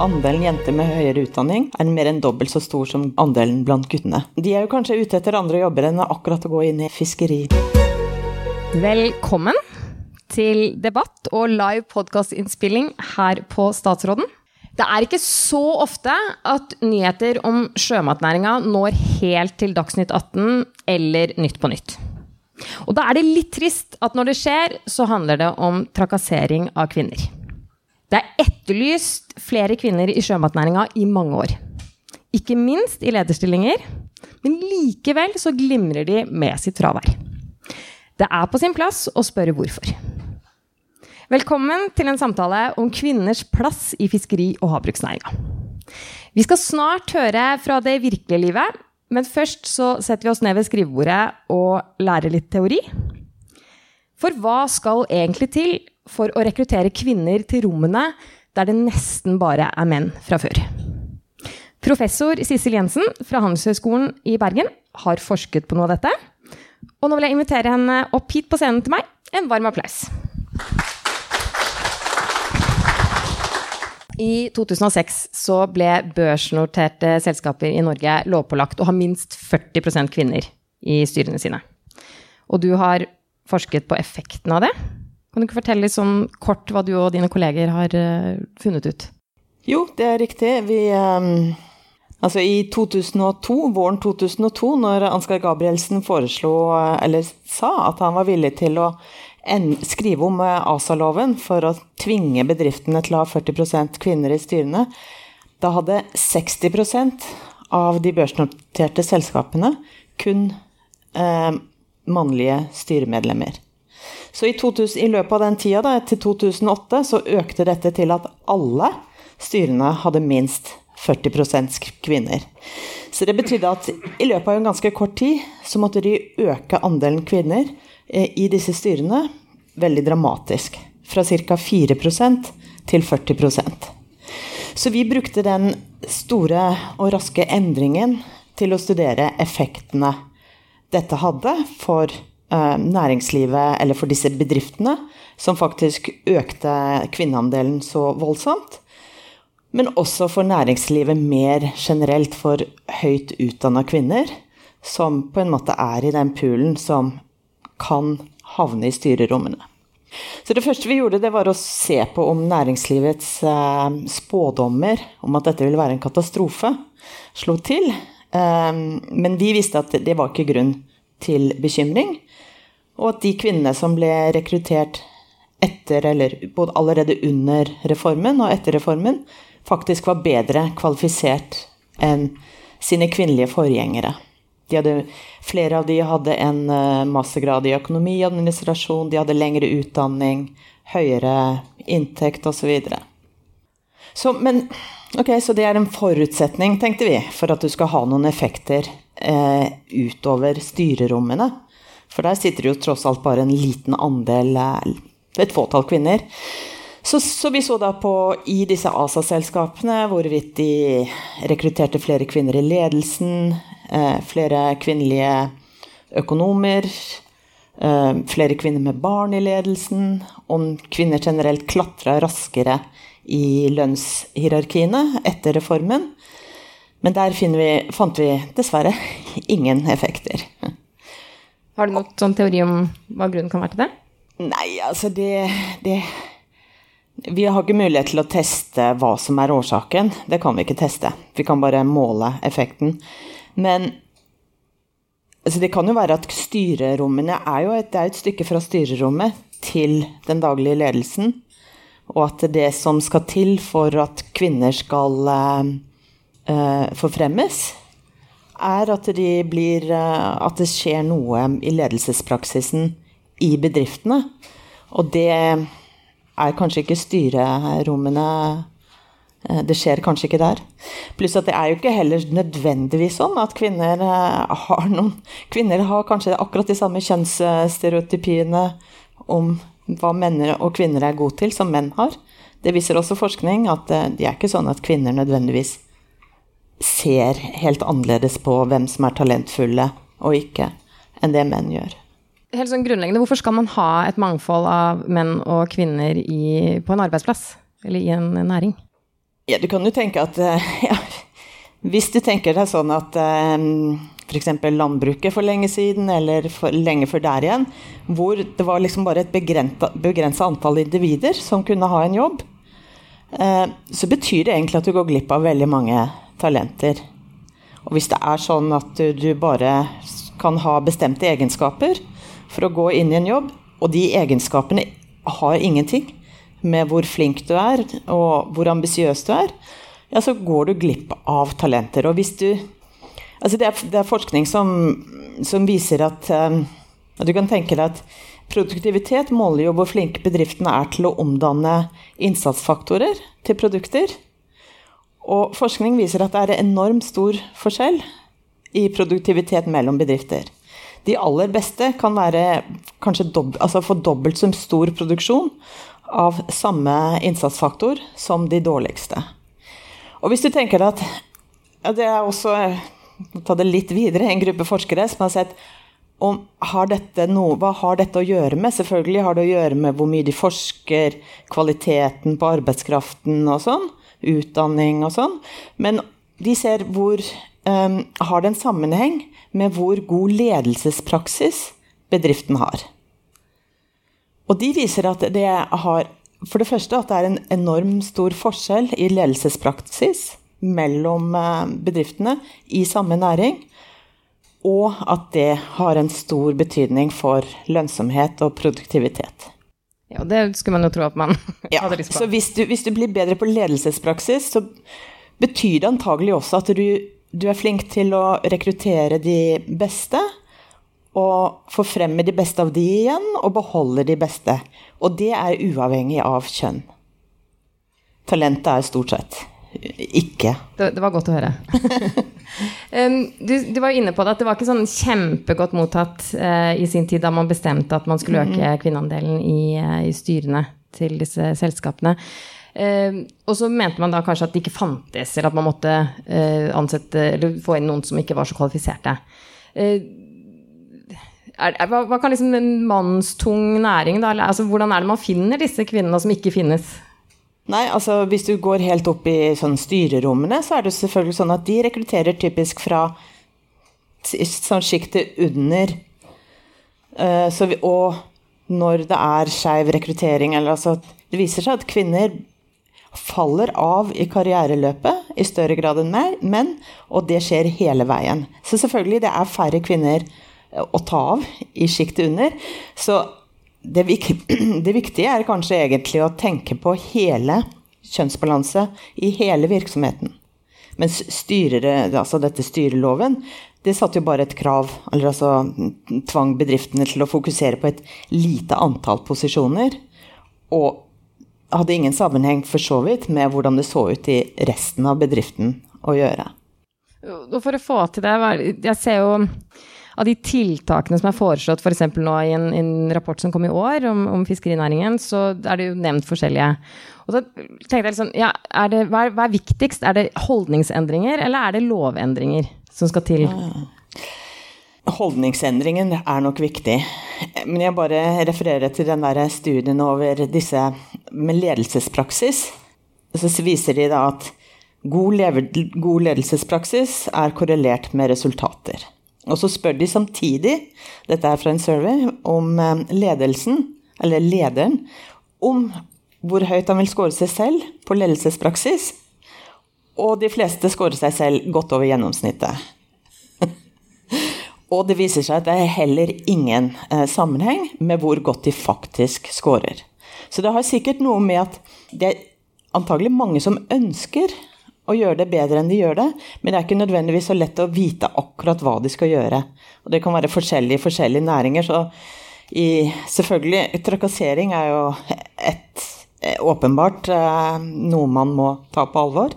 andelen jenter med høyere utdanning er mer enn dobbelt så stor som andelen blant guttene. De er jo kanskje ute etter andre jobber enn akkurat å gå inn i fiskeri. Velkommen til debatt og live podkastinnspilling her på Statsråden. Det er ikke så ofte at nyheter om sjømatnæringa når helt til Dagsnytt 18 eller Nytt på Nytt. Og da er det litt trist at når det skjer, så handler det om trakassering av kvinner. Det er etterlyst flere kvinner i sjømatnæringa i mange år. Ikke minst i lederstillinger, men likevel så glimrer de med sitt fravær. Det er på sin plass å spørre hvorfor. Velkommen til en samtale om kvinners plass i fiskeri- og havbruksnæringa. Vi skal snart høre fra det virkelige livet, men først så setter vi oss ned ved skrivebordet og lærer litt teori. For hva skal egentlig til for å rekruttere kvinner til rommene der det nesten bare er menn fra før? Professor Sissel Jensen fra Handelshøyskolen i Bergen har forsket på noe av dette. Og nå vil jeg invitere henne opp hit på scenen til meg. En varm applaus. I 2006 så ble børsnoterte selskaper i Norge lovpålagt å ha minst 40% kvinner i styrene sine. Og du har forsket på effekten av det. Kan du ikke fortelle litt sånn kort hva du og dine kolleger har uh, funnet ut? Jo, det er riktig. Vi um, Altså i 2002, våren 2002, når Ansgar Gabrielsen foreslo, eller sa, at han var villig til å skrive om eh, ASA-loven for å tvinge bedriftene til å ha 40% kvinner i styrene, da hadde 60% av de børsnoterte selskapene kun eh, mannlige styremedlemmer. Så i, 2000, i, løpet av den tida, da, til 2008, så økte dette til at alle styrene hadde minst 40% kvinner. Så det betydde at i løpet av en ganske kort tid så måtte de øke andelen kvinner Eh, i disse styrene veldig dramatisk. Fra ca. 4% til 40% Så vi brukte den store og raske endringen til å studere effektene dette hadde for eh, næringslivet, eller for disse bedriftene, som faktisk økte kvinneandelen så voldsomt. Men også for næringslivet mer generelt, for høyt utdanna kvinner, som på en måte er i den poolen som kan havne i styrerommene. Så det første vi gjorde, det var å se på om næringslivets eh, spådommer om at dette ville være en katastrofe, slo til. Eh, men vi visste at det var ikke grunn til bekymring. Og at de kvinnene som ble rekruttert etter, eller både allerede under reformen og etter reformen, faktisk var bedre kvalifisert enn sine kvinnelige forgjengere. De hadde, flere av de hadde en eh, mastergrad i økonomi og administrasjon, de hadde lengre utdanning, høyere inntekt osv. Så, så Men ok, så det er en forutsetning, tenkte vi, for at du skal ha noen effekter eh, utover styrerommene. For der sitter det jo tross alt bare en liten andel, eh, et fåtall kvinner. Så, så, vi så da på i disse ASA-selskapene hvorvidt de rekrutterte flere kvinner i ledelsen, Eh, flere kvinnelige økonomer, eh, flere kvinner med barn i ledelsen, om kvinner generelt klatra raskere i lønnshierarkiene etter reformen. Men der vi, fant vi dessverre ingen effekter. Har du noen sånn teori om hva grunnen kan være til det? Nei, altså det, det Vi har ikke mulighet til å teste hva som er årsaken. Det kan vi ikke teste. Vi kan bare måle effekten. Men altså det kan jo være at styrerommene er jo et, er et stykke fra styrerommet til den daglige ledelsen. Og at det som skal til for at kvinner skal uh, forfremmes, er at, de blir, uh, at det skjer noe i ledelsespraksisen i bedriftene. Og det er kanskje ikke styrerommene Eh, det skjer kanskje ikke der. Pluss at det er jo ikke heller nødvendigvis sånn at kvinner eh, har noen Kvinner har kanskje akkurat de samme kjønnsstereotypiene om hva menn og kvinner er gode til, som menn har. Det viser også forskning at eh, det er ikke sånn at kvinner nødvendigvis ser helt annerledes på hvem som er talentfulle og ikke, enn det menn gjør. Helt sånn grunnleggende, Hvorfor skal man ha et mangfold av menn og kvinner i, på en arbeidsplass eller i en næring? Ja, du kan jo tenke at ja, Hvis du tenker deg sånn at um, f.eks. landbruket for lenge siden, eller for lenge før der igjen, hvor det var liksom bare et begrensa antall individer som kunne ha en jobb, uh, så betyr det egentlig at du går glipp av veldig mange talenter. Og hvis det er sånn at du, du bare kan ha bestemte egenskaper for å gå inn i en jobb, og de egenskapene har ingenting med hvor flink du er, og hvor ambisiøs du er, ja, så går du glipp av talenter. Og hvis du Altså, det er, det er forskning som, som, viser at, um, du kan tenke deg at produktivitet måler jo hvor flinke bedriftene er til å omdanne innsatsfaktorer til produkter. Og forskning viser at det er enormt stor forskjell i produktivitet mellom bedrifter. De aller beste kan være kanskje dob altså få dobbelt så stor produksjon av samme innsatsfaktor som de dårligste. Og hvis du tenker at ja, Det er også ta det litt videre, en gruppe forskere som har sett om har noe, Hva har dette å gjøre med? Selvfølgelig har det å gjøre med hvor mye de forsker, kvaliteten på arbeidskraften og sånn, utdanning og sånn. Men de ser hvor um, Har det en sammenheng med hvor god ledelsespraksis bedriften har? Og de viser at det har for det første at det er en enorm stor forskjell i ledelsespraksis mellom eh, bedriftene i samme næring. Og at det har en stor betydning for lønnsomhet og produktivitet. Ja, det skulle man jo tro at man ja, hadde lyst på. Så hvis du, hvis du, blir bedre på ledelsespraksis, så betyr det antagelig også at du, du er flink til å rekruttere de beste og forfremme de beste av de igjen, og beholder de beste. Og det er uavhengig av kjønn. Talentet er stort sett ikke. Det, det var godt å høre. du, du, var inne på det at det var ikke sånn kjempegodt mottatt uh, i sin tid da man bestemte at man skulle øke kvinneandelen i, uh, i styrene til disse selskapene. Uh, og så mente man da kanskje at det ikke fantes, eller at man måtte uh, ansette, eller få inn noen som ikke var så kvalifiserte. Er, er, hva, hva, kan liksom en mannstung næring da, altså, Hvordan er det man finner disse kvinnene som ikke finnes? Nei, altså Hvis du går helt opp i sånn styrerommene, så er det selvfølgelig sånn at de rekrutterer typisk fra sånn sjiktet under. Uh, vi, og når det er skeiv rekruttering, eller altså Det viser seg at kvinner faller av i karriereløpet i større grad enn menn, og det skjer hele veien. Så selvfølgelig, det er færre kvinner å ta av i sjiktet under. Så det, det, viktige er kanskje egentlig å tenke på hele kjønnsbalanse i hele virksomheten. Mens styrere, altså dette styreloven, det satte jo bare et krav, eller altså tvang bedriftene til å fokusere på et lite antall posisjoner. Og hadde ingen sammenheng for så vidt med hvordan det så ut i resten av bedriften å gjøre. For å få til det, jeg ser jo av de tiltakene som er foreslått f.eks. For nå i en, en, rapport som kom i år om, om, fiskerinæringen, så er det jo nevnt forskjellige. Og så tenkte jeg liksom, ja, er det, hva, er, hva, er, viktigst? Er det holdningsendringer, eller er det lovendringer som skal til? Holdningsendringen er nok viktig. Men jeg bare refererer til den der studien over disse med ledelsespraksis. Så viser de da at god, god ledelsespraksis er korrelert med resultater. Og så spør de samtidig, dette er fra en survey, om eh, ledelsen, eller lederen, om hvor høyt han vil score seg selv på ledelsespraksis. Og de fleste scorer seg selv godt over gjennomsnittet. og det viser seg at det er heller ingen eh, sammenheng med hvor godt de faktisk scorer. Så det har sikkert noe med at det er antagelig mange som ønsker og gjøre det bedre enn de gjør det, men det er ikke nødvendigvis så lett å vite akkurat hva de skal gjøre. Og det kan være forskjellig i forskjellige næringer, så i, selvfølgelig Trakassering er jo et eh, åpenbart eh, noe man må ta på alvor.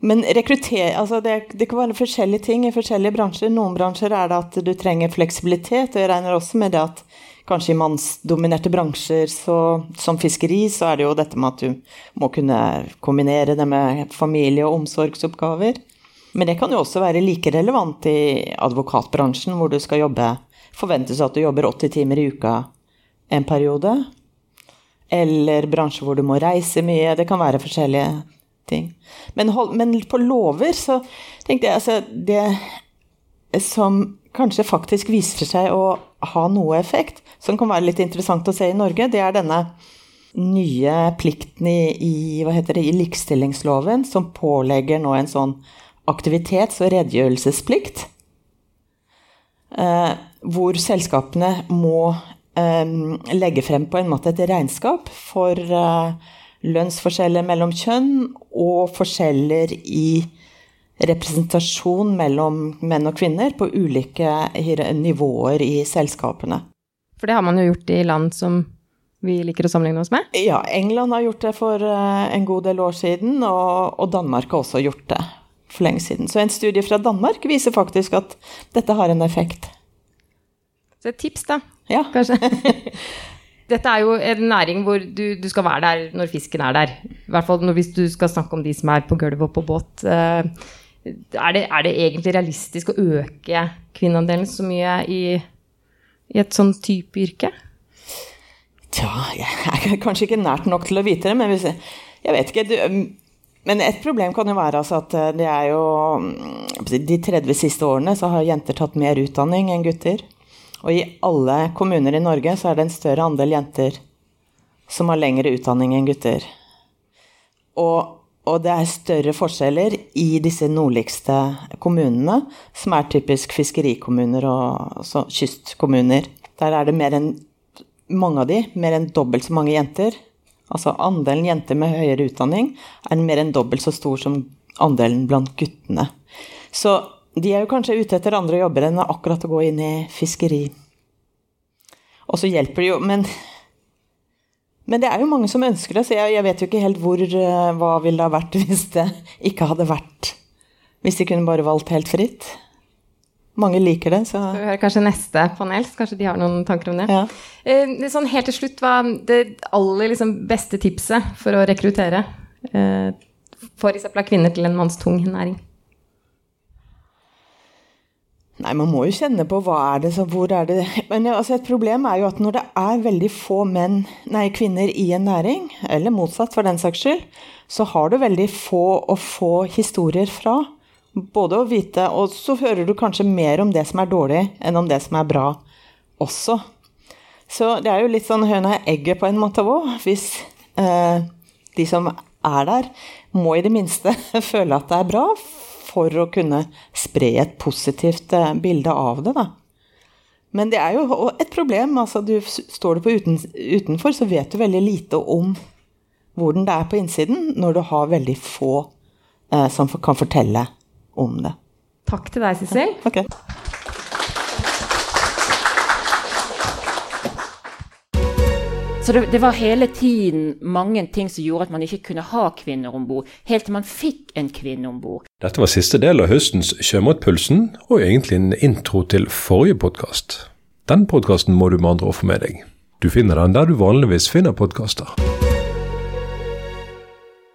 Men rekrutter, altså det, det, kan være forskjellige ting i forskjellige bransjer. Noen bransjer er det at du trenger fleksibilitet, og jeg regner også med det at kanskje i mannsdominerte bransjer så, som fiskeri, så er det jo dette med at du må kunne kombinere det med familie- og omsorgsoppgaver. Men det kan jo også være like relevant i advokatbransjen, hvor du skal jobbe Forventes at du jobber 80 timer i uka en periode. Eller bransjer hvor du må reise mye. Det kan være forskjellige ting. Men, hold, men på lover så tenkte jeg altså Det som kanskje faktisk viser seg å ha noe effekt, som kan være litt interessant å se i Norge, det er denne nye plikten i, i, det, i likestillingsloven som pålegger nå en sånn aktivitets- og redegjørelsesplikt. Eh, hvor selskapene må eh, legge frem på en måte et regnskap for eh, lønnsforskjeller mellom kjønn og forskjeller i representasjon mellom menn og kvinner på ulike nivåer i selskapene. For det har man jo gjort i land som vi liker å sammenligne oss med? Ja, England har gjort det for eh, en god del år siden, og, og Danmark har også gjort det for lenge siden. Så en studie fra Danmark viser faktisk at dette har en effekt. Så et tips, da. Ja. Kanskje. Dette er jo en næring hvor du, du, skal være der når fisken er der. I hvert fall hvis du skal snakke om de som er på gulvet og på båt. Eh, er det, er det egentlig realistisk å øke kvinneandelen så mye i, i et sånn type yrke? Tja, jeg er kanskje ikke nært nok til å vite det, men hvis, jeg vet ikke. Du, men et problem kan jo være altså at det er jo De 30 siste årene så har jenter tatt mer utdanning enn gutter. Og i alle kommuner i Norge så er det en større andel jenter som har lengre utdanning enn gutter. Og, og det er større forskjeller i disse nordligste kommunene, som er typisk fiskerikommuner og så, kystkommuner. Der er det mer enn mange av de, mer enn dobbelt så mange jenter. Altså andelen jenter med høyere utdanning er mer enn dobbelt så stor som andelen blant guttene. Så de er jo kanskje ute etter andre jobber enn akkurat å gå inn i fiskeri. Og så hjelper det jo, men men det er jo mange som ønsker det, så jeg, jeg vet jo ikke helt hvor, uh, hva ville ha vært hvis det ikke hadde vært Hvis de kunne bare valgt helt fritt. Mange liker det, så Vi hører kanskje neste panel, kanskje de har noen tanker om det. Ja. Eh, sånn helt til slutt, hva det aller liksom, beste tipset for å rekruttere uh, f.eks. av kvinner til en mannstung næring? Nei, man må jo kjenne på hva er det, så hvor er det Men altså, et problem er jo at når det er veldig få menn, nei, kvinner i en næring, eller motsatt for den saks skyld, så har du veldig få å få historier fra. Både å vite Og så hører du kanskje mer om det som er dårlig, enn om det som er bra også. Så det er jo litt sånn høna og egget på en måte òg. Hvis eh, de som er der, må i det minste føle at det er bra for å kunne spre et positivt eh, bilde av det, da. Men det er jo et problem. altså du Står du på uten, utenfor, så vet du veldig lite om hvordan det er på innsiden, når du har veldig få eh, som kan fortelle om det. Takk til deg, Sissel. Okay. Så det, det, var hele tiden mange ting som gjorde at man ikke kunne ha kvinner om bord, helt til man fikk en kvinne om bord. Dette var siste del av høstens Sjømatpulsen, og egentlig en intro til forrige podkast. Den podkasten må du med andre ord få med deg. Du finner den der du vanligvis finner podkaster.